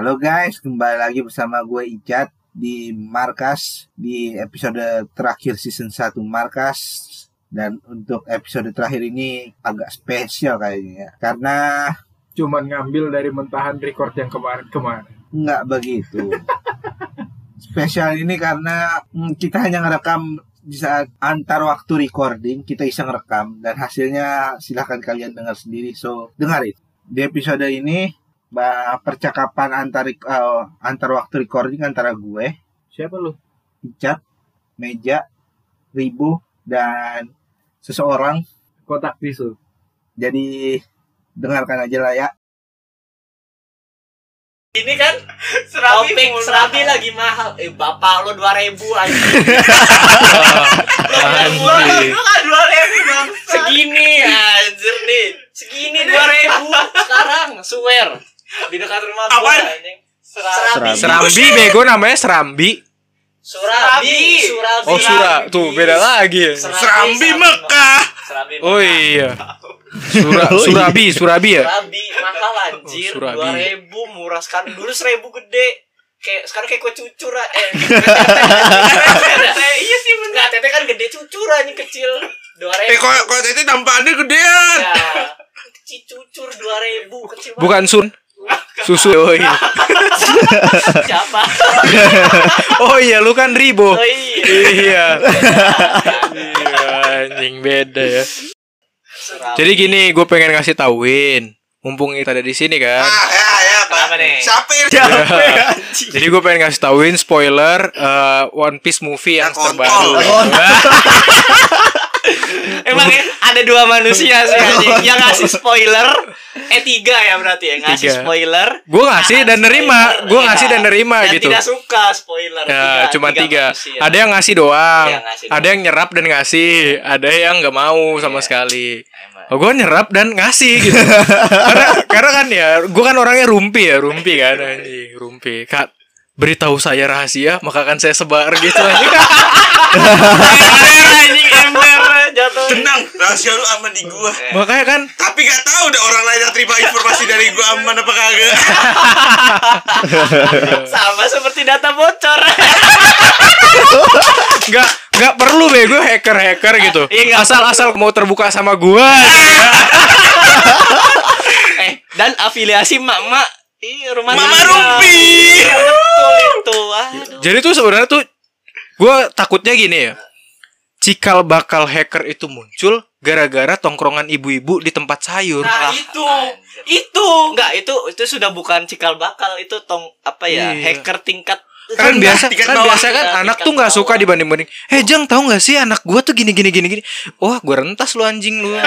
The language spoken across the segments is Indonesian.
Halo guys, kembali lagi bersama gue Icat di Markas di episode terakhir season 1 Markas dan untuk episode terakhir ini agak spesial kayaknya ya. Karena Cuman ngambil dari mentahan record yang kemarin-kemarin. nggak begitu. spesial ini karena mm, kita hanya ngerekam di saat antar waktu recording kita iseng rekam dan hasilnya silahkan kalian dengar sendiri so dengarin di episode ini percakapan antar eh, antar waktu recording antara gue Siapa lu? Icat, Meja, Ribu dan seseorang Kotak tisu. jadi dengarkan aja lah ya Ini kan Serabi topik murah. serabi lagi mahal. Eh bapak lo 2000 aja. Gua lu kan dua ribu bang. Segini anjir nih. Segini 2000 sekarang swear. Di dekat rumah gua anjing. Serabi. Serambi bego namanya Serambi. Surabi. Surabi. Oh Sura, tuh beda lagi. ya. Serambi Mekah. Serabi Oh Mekah. iya. Sura, Surabi, Surabi ya. Surabi mahal anjir. Oh, Surabi. 2000 murah sekali. Dulu 1000 gede. Kayak sekarang kayak kue cucur eh. Iya sih bener. Enggak, tete kan gede cucur anjing kecil. 2000. Eh kok kok itu tampaannya gedean. Ya. Kecil cucur 2000 kecil banget. Bukan Sun. Susu. Oh iya. Siapa? Oh iya, lu kan Ribo. Oh iya. Iya. Iya, anjing beda ya. Jadi gini, gue pengen ngasih tauin. Mumpung kita ada di sini kan. Ah ya ya Kenapa nih? Siapa yang Jadi gue pengen ngasih tauin spoiler eh, One Piece movie yang Ya, terbaru. Emang ya, ada dua manusia sih anjing. Yang ngasih spoiler Eh tiga ya berarti ya Ngasih Tiga. spoiler Gue ngasih dan nerima, gue ngasih dan nerima Dan gitu. tidak suka spoiler Ya, cuma tiga. manusia. Ada yang ngasih doang, Iya, ngasih ada yang nyerap dan ngasih, ada yang nggak mau sama Iya. sekali. Oh, gue nyerap dan ngasih gitu. karena karena kan ya, gue kan orangnya rumpi ya, rumpi kan anjing, rumpi. Kak, beritahu saya rahasia, maka akan saya sebar gitu anjing. Ember anjing ember Jatuh Tenang, rahasia lu aman di gua. Makanya kan Tapi gak tahu udah orang lain yang terima informasi dari gua aman apa kagak. Sama seperti data bocor nggak nggak perlu bego hacker-hacker gitu. Iya, asal asal mau terbuka sama gua. Eh dan afiliasi mak-mak Ih, rumah Mama. Rumpi. Iya, Betul itu Aduh Jadi tuh sebenarnya tuh gue takutnya gini ya. Cikal bakal hacker itu muncul gara-gara tongkrongan ibu-ibu di tempat sayur. Nah Ah, itu, anjir. itu. Enggak, itu itu sudah bukan cikal bakal, itu tong apa ya? Iya. Hacker tingkat kan biasa kan bawah. biasa kan Tingkat anak tuh nggak suka dibanding banding eh jang tahu nggak sih anak gua tuh gini gini gini gini wah gua rentas lu anjing lu iya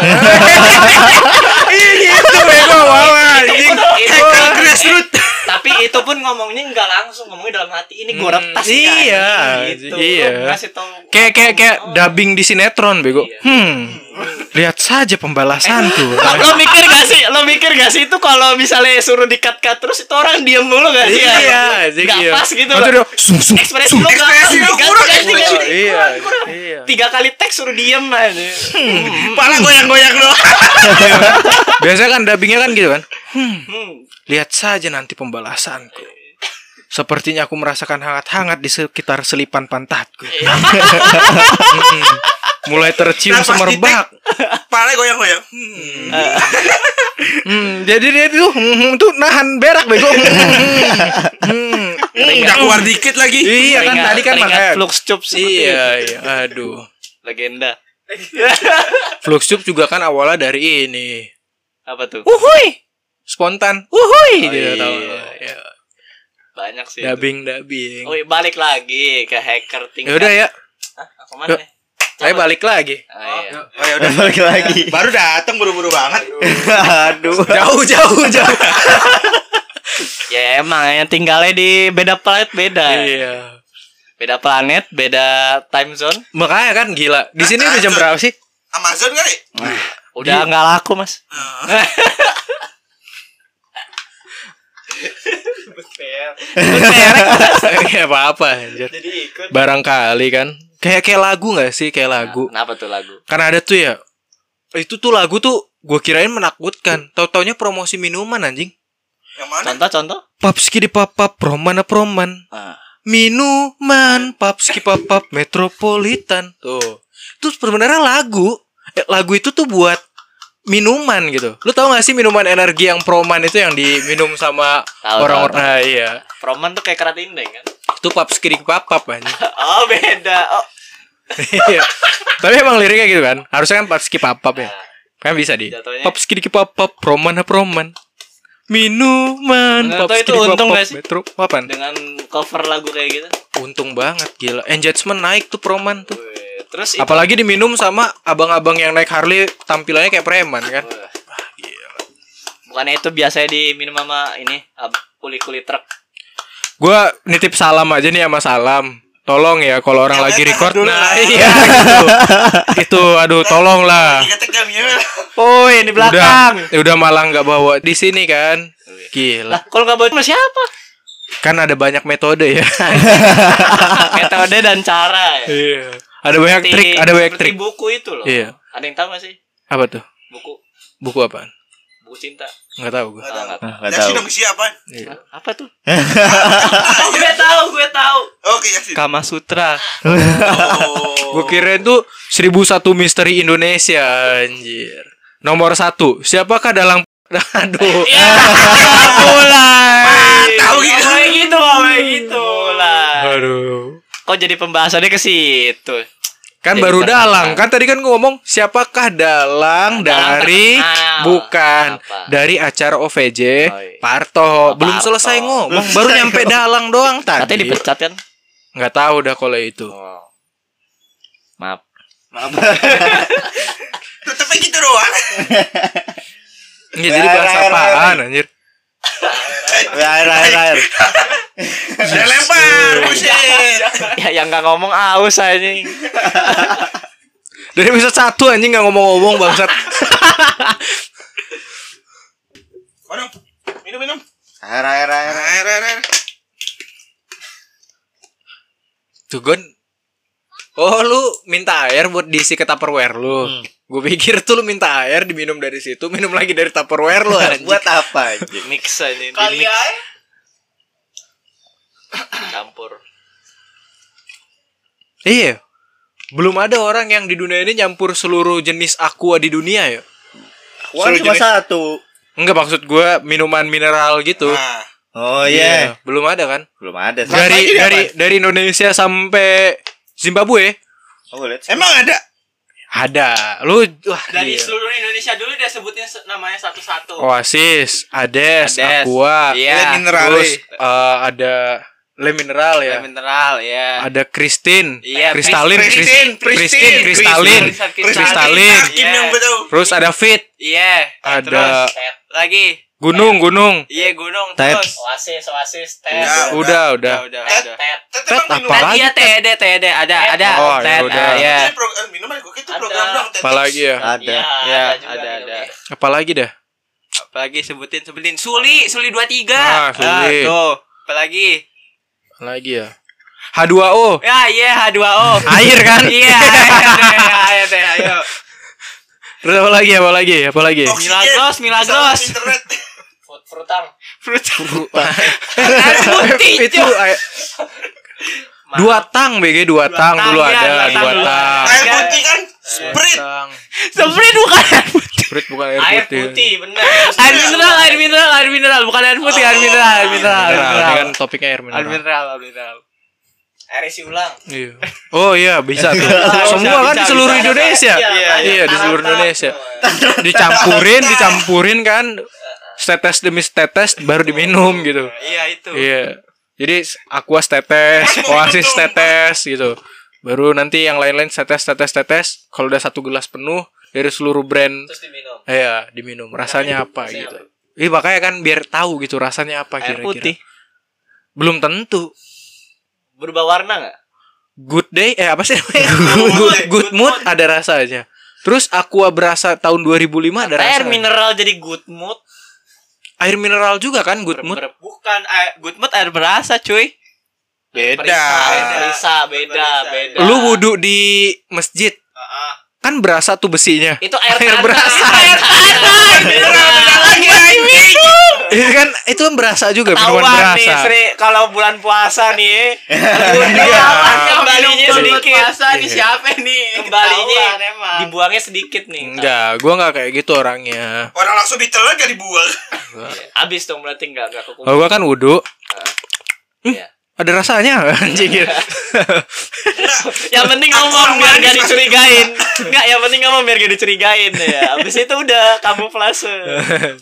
gitu bego wawa anjing itu, Hacker grassroots. tapi itu pun ngomongnya nggak langsung, ngomongnya dalam hati ini gua Hmm, retas nih, iya, anjing, gitu. iya. Ngasih tahu kayak kayak kayak dubbing di sinetron bego Iya. hmm lihat saja pembalasanku lo, lo mikir gak sih lo mikir gak sih itu kalau misalnya suruh di cut cut terus itu orang diem mulu gak sih iya anjing, nggak iya. pas gitu loh sung sung ekspresi lo nggak Ekspresi pas. lo kurang, ganti, ekspresi. ganti. iya kurang. iya tiga kali teks suruh diem aja Pala goyang-goyang lo. biasanya kan dubbingnya kan gitu kan Hmm. lihat saja nanti pembalasanku. Sepertinya aku merasakan hangat-hangat di sekitar selipan pantatku. Hmm. mulai tercium Nah, semerbak. Pala goyang-goyang. Hmm. Hmm, jadi dia tuh hmm, tuh nahan berak bego. Hmm. Udah keluar dikit lagi. iya kan tadi kan makanya. flux cup seperti iya itu. iya. Aduh. Legenda. Fluxtube juga kan awalnya dari ini. Apa tuh? Uhui spontan. Uhui Oh, gitu iya. tahu. Ya. banyak sih itu. dubbing dubbing. Oh iya, balik lagi ke hacker ya tingkat udah ya. Mana Yuk. saya balik lagi. Oh, iya. Oh ya udah. Balik lagi. Baru datang buru-buru banget. aduh. Jauh jauh jauh. Ya emang yang tinggalnya di beda planet beda. Iya. Beda planet beda time zone. Makanya kan gila. Di sini udah jam berapa sih? Amazon kali? udah nggak laku mas ya apa apa anjir jadi ikut barangkali kan kayak kayak lagu nggak sih kayak lagu kenapa tuh lagu karena ada tuh ya itu tuh lagu tuh gue kirain menakutkan tau taunya promosi minuman anjing Yang mana? Contoh contoh. Papski di papap promana proman. Ah. Minuman Papski papap metropolitan. Tuh. Itu sebenarnya lagu. Eh, lagu itu tuh buat minuman gitu. Lu tahu gak sih minuman energi yang proman itu yang diminum sama orang-orang nah, iya. Proman tuh kayak kerat indeng kan? Itu Papski di papap anjing. Oh beda. Oh. Iya. Tapi emang liriknya gitu kan. Harusnya kan Papski papap ya. Kan bisa di. Jatuhnya- Papski di papap proman na proman. Minuman Nggak Papski itu untung papap gak sih? metro. Apaan? Dengan cover lagu kayak gitu. Untung banget gila. Engagement naik tuh proman tuh. Wih, Terus itu Apalagi diminum sama abang-abang yang naik Harley tampilannya kayak preman kan. Wah. Bukannya itu biasanya diminum sama ini kulit-kulit truk. Gua nitip salam aja nih sama salam. Tolong ya kalau orang Ya, lagi record. dulu Nah, lah. iya gitu. Itu aduh tolong lah. Ya. Oh, yang di belakang. Udah, udah malah nggak bawa di sini kan. Gila. Lah, kalau nggak bawa sama siapa? Kan ada banyak metode ya. Metode dan cara ya. Iya. Ada banyak Seperti- trik, ada banyak seperti trik. buku itu loh. Iya. Ada yang tahu gak sih? Apa tuh? Buku Buku apaan? buku cinta. Nggak tahu gua. Nggak Ah, tahu. nggak tahu. Dong siapa? Iya. Apa tuh? gue tahu, gue tahu. Oke Yasin. Kama Sutra. Oh. Gue kira itu 1001 misteri Indonesia anjir. Nomor satu, siapakah dalam Aduh. Ya, mulai. Tahu gitu. Boleh gitu, boleh gitu. Mulai. Aduh. Kok jadi pembahasannya ke situ? Kan Jadi baru terkenal. dalang. Kan tadi kan gua ngomong siapakah dalang Dalang dari terkenal. bukan Apa? dari acara OVJ Oh, iya. Parto. Oh, Belum Parto. selesai ngomong, baru nyampe dalang doang Katanya tadi. dipecat kan? Nggak tahu dah kalau itu. Oh. Maaf. Tetepnya gitu doang. Nggak jadi bahas Air, air, apaan anjir. Air air air. Ya yang nggak ngomong aus anjing. Dari episode satu anjing nggak ngomong-ngomong bangsat. Mana? Minum minum. Air air air. Air air air. Tuh Gon. Oh lu minta air buat diisi ke tupperware lu. Gue pikir tuh lu minta air diminum dari situ, minum lagi dari tupperware lu anjing. Buat apa anjing? Mix aja Kali mix. aja. Campur. Iya. Belum ada orang yang di dunia ini nyampur seluruh jenis aqua di dunia ya. Wan cuma satu. Enggak maksud gue minuman mineral gitu. Nah, Oh iya. Belum ada kan? Belum ada sih. Dari lagi nih, dari dari Indonesia sampai Zimbabwe Oh, lihat. emang ada. ada. Lu wah Dari gila. seluruh Indonesia dulu dia sebutin se- namanya satu-satu. Oasis, Ades, Ades. Aqua, Iya. Le Mineral. terus eh, ada Le Mineral ya. mineral ya. Ada Christine, Iya, Kristalin, Christine, Pristine, Kristalin. Kristalin. Terus ada Fit, Iya. Ada- Terus, lagi. Gunung, Gunung. Iya gunung Ted. terus. Oasis, oasis, ted. Udah. Udah, udah. udah, Ted. udah. Ted. Tetep Tet, emang minum. apa Ted, lagi, iya TED, TED ada, ada. Oh, ya Ted, udah. ah, Iya. Itu pro- eh, minuman gue itu Ada. program dong. Apalagi ya? Ada. Iya, Ya, ada, ada. Apalagi dah? Apalagi sebutin, sebutin. Suli, Suli 23. Ah, Suli. tuh. Apalagi. Apalagi ya? H2O. Ya, iya H2O. Air kan? Iya, ayo, ayo, ayo. Terus apa lagi? Apa lagi? Apa lagi? Milagros, Milagros. Internet. Frutang. Fruit. Air putih, itu air- dua tang BG dua, tang tang, dulu iya, ada dua tang dua tang. Air putih kan. Tang. Sebenarnya bukan air putih. Sprit bukan air, Air putih. putih, benar. Air mineral, air mineral, air mineral, bukan air putih, air mineral, air mineral, air Mineral, ini mineral. kan topiknya air Air mineral. mineral, air mineral. Air isi ulang. Iya. Oh iya bisa tuh. Bisa, Semua kan bisa, di seluruh bisa. Indonesia. Iya, Iya di seluruh Indonesia. Dicampurin, dicampurin kan setetes demi setetes baru diminum gitu. Iya itu. Iya. Jadi aqua tetes, oasis tetes gitu. Baru nanti yang lain-lain tetes tetes tetes. Kalau udah satu gelas penuh dari seluruh brand, Terus diminum. iya diminum. Rasanya apa gitu. Iya makanya kan biar tahu gitu rasanya apa Air kira-kira. putih. Belum tentu. Berubah warna nggak? Good day eh apa sih namanya? good, good mood ada rasanya. Terus aqua berasa tahun 2005 ada Air rasa. mineral jadi good mood. Air mineral juga kan good mood. Ber- Bukan air, good mood air berasa, cuy. Beda. Berisa, beda, beda. Lu wudhu di masjid. Kan berasa tuh besinya. Itu air, Air berasa. Itu air tanah. Mineral beda lagi. Itu kan itu kan berasa juga minuman Tahuan berasa. nih Sri kalau bulan puasa nih Iya. kembalinya sedikit Puasa nih siapa nih? kembalinya dibuangnya sedikit nih Enggak, gua nggak kayak gitu orangnya. Orang langsung ditelan gak dibuang. habis dong berarti nggak nggak Kalau kekumpul gua kan wudhu, Iya. Ada rasanya anjing. yang penting ngomong biar gak dicurigain nggak yang penting ngomong biar gak dicurigain ya habis itu udah kamuflase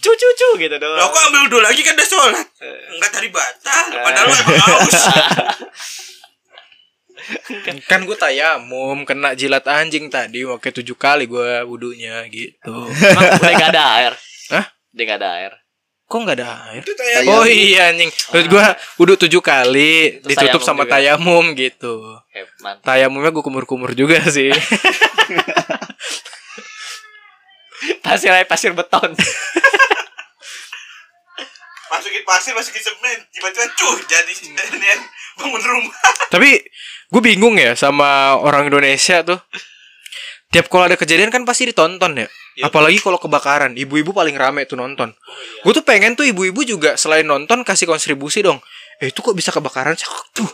cu cu cu gitu Lo doang kok ambil dulu lagi kan udah sholat. Enggak tadi batal. Padahal lo emang haus. kan gue tayamum kena jilat anjing tadi pakai tujuh kali gue wudhunya gitu. emang udah gak ada air Hah? udah gak ada air Kok nggak ada air? Itu tayang. Oh iya anjing. Terus gue wudhu tujuh kali Terus ditutup tayamum sama juga. tayamum gitu. Eh, mantap. Tayamumnya gue kumur-kumur juga sih. pasir aja pasir beton Masukin pasir, masukin semen. Tiba-tiba cuh jadi ini yang bangun rumah. Tapi gue bingung ya sama orang Indonesia tuh. Tiap kalau ada kejadian kan pasti ditonton ya. Apalagi kalau kebakaran, ibu-ibu paling rame tuh nonton. Gue tuh pengen tuh ibu-ibu juga selain nonton kasih kontribusi dong. Eh itu kok bisa kebakaran? Tuh.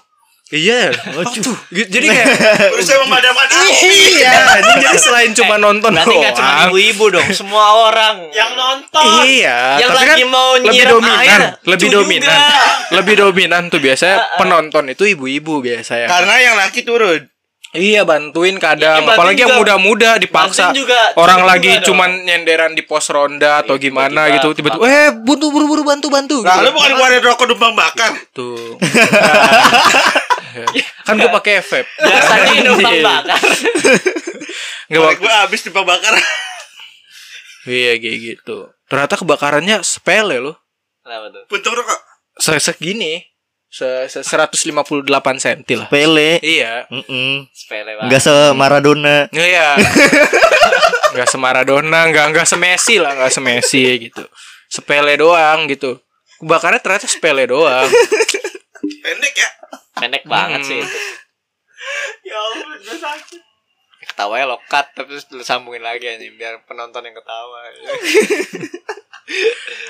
Iya, oh, tuh. Gitu. Jadi kayak Berusaha memadam-madam. iya, anjing. jadi selain cuma nonton berarti gak cuma doang. ibu-ibu dong semua orang Yang nonton. Iya, yang tapi lagi kan mau lebih dominan, air lebih dominan. juga. Lebih dominan tuh biasanya penonton itu ibu-ibu biasanya. Karena yang laki turun. Iya bantuin kadang, bantuin apalagi yang juga. muda-muda dipaksa. Juga, Orang juga lagi dong. cuman nyenderan di pos ronda atau gimana tiba-tiba gitu, tiba-tiba, eh buntu buru-buru bantu bantu. Nah, gitu. lu bukan keluarin rokok numpang bakar. Tuh. kan gue pakai vape. biasanya numpang Iya. bakar Nggak Korek bak- gua habis numpang bakar. Iya kayak gitu. Ternyata kebakarannya sepele loh. kenapa tuh Puntung rokok. Se segini. Se, se 158 cm lah. Pele. Iya. Mm-mm. sepele Enggak banget se Maradona. Iya. Enggak semaradona, enggak enggak semesi lah, enggak semesi gitu. Sepele doang gitu. Kebakarnya ternyata sepele doang. Pendek ya. pendek banget Hmm. sih itu Ya ampun, gue sakit. ketawanya lokat tapi terus lu sambungin lagi anjing biar penonton yang ketawa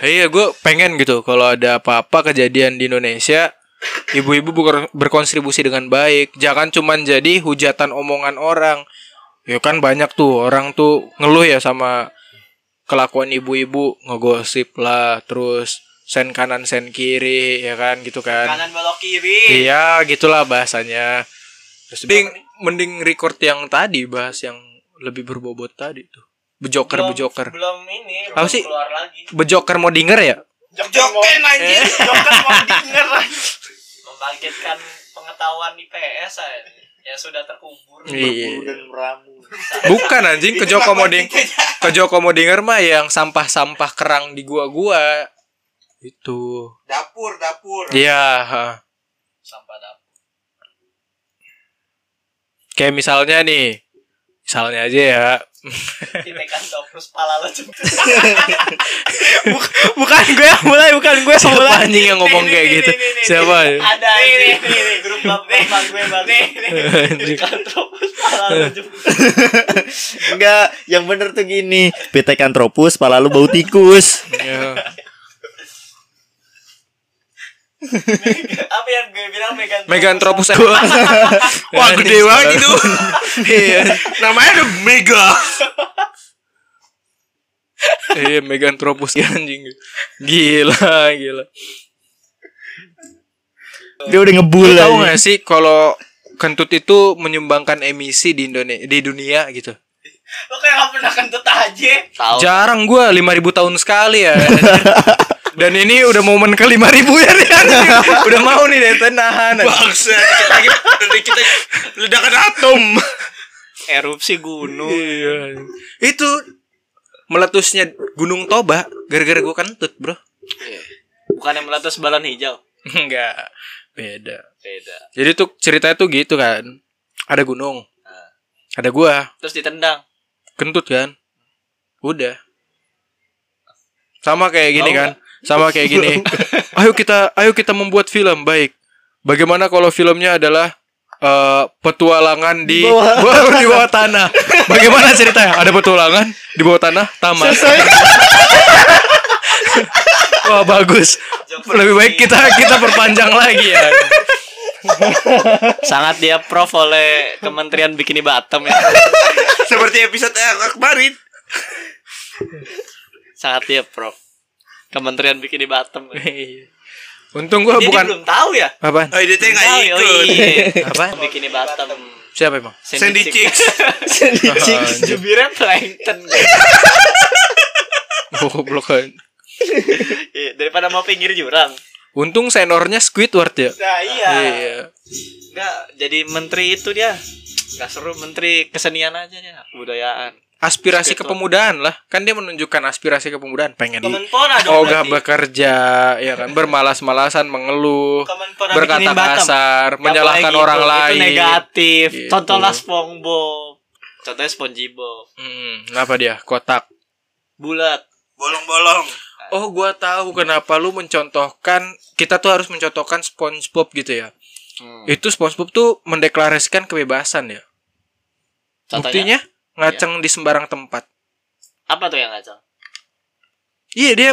iya, gue pengen gitu kalau ada apa-apa kejadian di Indonesia, ibu-ibu ber- berkontribusi dengan baik. Jangan cuman jadi hujatan omongan orang. Ya kan banyak tuh orang tuh ngeluh ya sama kelakuan ibu-ibu, ngegosip lah, terus sen kanan sen kiri ya kan gitu kan. kanan belok kiri Iya, gitulah bahasanya. Terus mending, mending record yang tadi bahas yang lebih berbobot tadi tuh. Bejoker, Belum- bejoker. belum ini Apa belum sih? keluar lagi Bejoker mau denger ya? Joken anjing. Joker mau denger membangkitkan pengetahuan IPS aja yang sudah terkubur Iya. Dan meramu. Bukan anjing ke Joko mau deng- ke Joko mau denger mah yang sampah-sampah kerang di gua-gua. Itu. Dapur, dapur. Iya, ha. sampah dapur Kayak misalnya nih. Misalnya aja ya. Ditekan pala lo bukan gue yang mulai, bukan gue Siapa anjing yang ngomong kayak gitu? Siapa? ada ini ini grup bapak gue bang Anjing. terus pala lo jemput Enggak, yang bener tuh gini. Pithecanthropus, pala lu bau tikus. Iya. apa yang gue bilang Megan Meganthropus Wah, gede banget itu. Iya. Namanya udah mega. Iya, Meganthropus ya, anjing. Gila, gila. Dia udah ngebul Lu tahu gak sih kalau kentut itu menyumbangkan emisi di Indonesia di dunia gitu. lo kayak gak pernah kentut aja Jarang gua 5000 tahun sekali ya. Dan ini udah momen ke 5000 ya nih. Udah mau nih dari tenahan. Bangsa. Dikit lagi nanti kita ledakan atom. erupsi gunung Iya. Itu meletusnya Gunung Toba gara-gara gua kentut, Bro. bukan yang meletus balon hijau Enggak. Beda. beda Jadi tuh ceritanya tuh gitu kan. Ada gunung. Ada gua, terus ditendang kentut kan. Udah. Sama kayak gini Tahu kan. Sama kayak gini. Ayo kita ayo kita membuat film baik. Bagaimana kalau filmnya adalah eh, petualangan di bawah, di bawah tanah. Bagaimana ceritanya? Ada petualangan di bawah tanah, taman. Wah bagus. Lebih baik kita kita perpanjang lagi ya. Sangat dia prof oleh Kementerian Bikini Bottom ya. Seperti episode yang kemarin. Sangat dia prof. Kementerian Bikini Bottom. Untung gua dia bukan belum tahu ya. apaan? Oh, dia teh nggak Tahu, ikut. oh iya. Apa? Bikini Bottom. Siapa emang? Sandy Chicks. Jubirnya plankton. Goblok kan. Iya, Daripada mau pinggir jurang. Untung senornya Squidward ya. Nah iya. Iya. Enggak, jadi menteri itu dia. Enggak seru menteri kesenian aja dia, kebudayaan. Aspirasi Squidward. kepemudaan lah. Kan dia menunjukkan aspirasi kepemudaan pengen di Kemenpora ogah berarti. bekerja, ya kan bermalas-malasan mengeluh, Kemenpora berkata kasar, menyalahkan orang gitu, lain. Itu negatif. Gitu. Contohlah SpongeBob. Contohnya SpongeBob. Hmm, kenapa dia? Kotak. Bulat. Bolong-bolong. Oh, gua tahu kenapa lu mencontohkan kita tuh harus mencontohkan SpongeBob gitu ya. Hmm. Itu SpongeBob tuh mendeklarasikan kebebasan ya. Contohnya Buktinya ngaceng di sembarang tempat. apa tuh yang ngacang? Iya, dia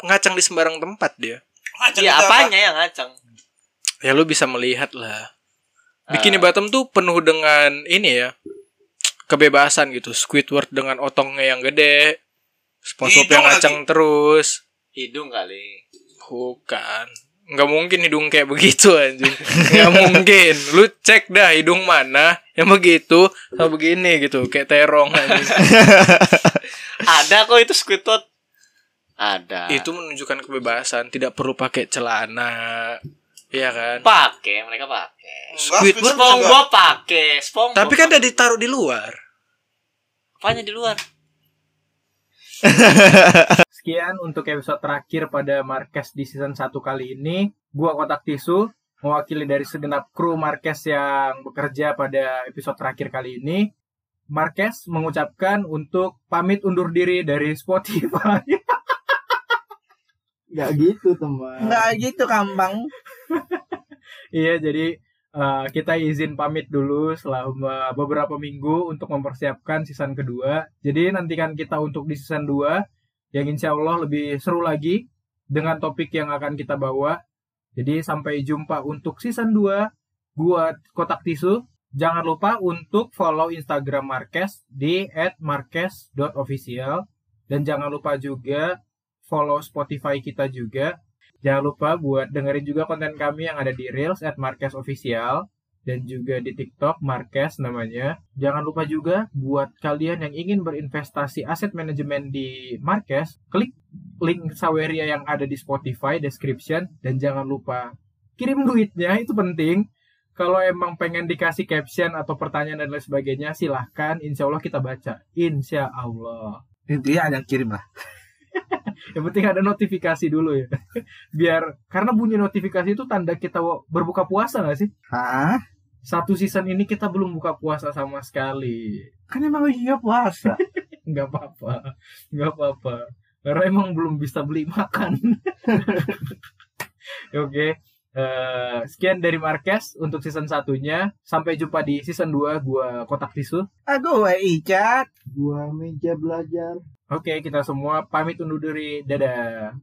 ngaceng di sembarang tempat dia. Iya, itu apa? apanya yang ngacang? Ya lu bisa melihat lah. Bikini Ah. Bottom tuh penuh dengan ini ya. Kebebasan gitu. Squidward dengan otongnya yang gede. SpongeBob yang ngaceng terus. Hidung kali. Bukan. Nggak mungkin hidung kayak begitu anjing. Nggak mungkin. Lu cek dah hidung mana yang begitu sama begini gitu. Kayak terong anjing. Ada kok itu Squidward. Ada. Itu menunjukkan kebebasan. Tidak perlu pakai celana. Iya kan? pakai, mereka pakai. Squidward SpongeBob pakai. SpongeBob. Tapi kan udah ditaruh di luar. apanya di luar? Sekian untuk episode terakhir pada Marquez di season 1 kali ini. Gua Kotak Tisu, mewakili dari segenap kru Marquez yang bekerja pada episode terakhir kali ini. Marquez mengucapkan untuk pamit undur diri dari Spotify. Gak gitu teman. Nggak gitu kambang. Iya, jadi eh, kita izin pamit dulu selama beberapa minggu untuk mempersiapkan season kedua. Jadi nantikan kita untuk di season 2 yang insya Allah lebih seru lagi dengan topik yang akan kita bawa. Jadi sampai jumpa untuk season 2. Gua Kotak Tisu. Jangan lupa untuk follow Instagram Marquez di @marquez.official dan jangan lupa juga follow Spotify kita juga Jangan lupa buat dengerin juga konten kami yang ada di Reels at Marquez Official dan juga di TikTok Marquez namanya. Jangan lupa juga buat kalian yang ingin berinvestasi aset manajemen di Marquez, klik link Saweria yang ada di Spotify description dan jangan lupa kirim duitnya itu penting. Kalau emang pengen dikasih caption atau pertanyaan dan lain sebagainya, silahkan. Insya Allah kita baca. Insya Allah. Intinya ada kirim lah. Yang penting ada notifikasi dulu ya. Biar karena bunyi notifikasi itu tanda kita berbuka puasa nggak sih? Hah? Satu season ini kita belum buka puasa sama sekali. Kan emang lagi nggak puasa. Nggak apa-apa, nggak apa-apa. Karena emang belum bisa beli makan. Oke. Eh, sekian dari Marquez untuk season satunya. Sampai jumpa di season 2 gua Kotak Tisu. Aku Icat. Gua meja belajar. Oke, kita semua pamit undur diri. Dadah.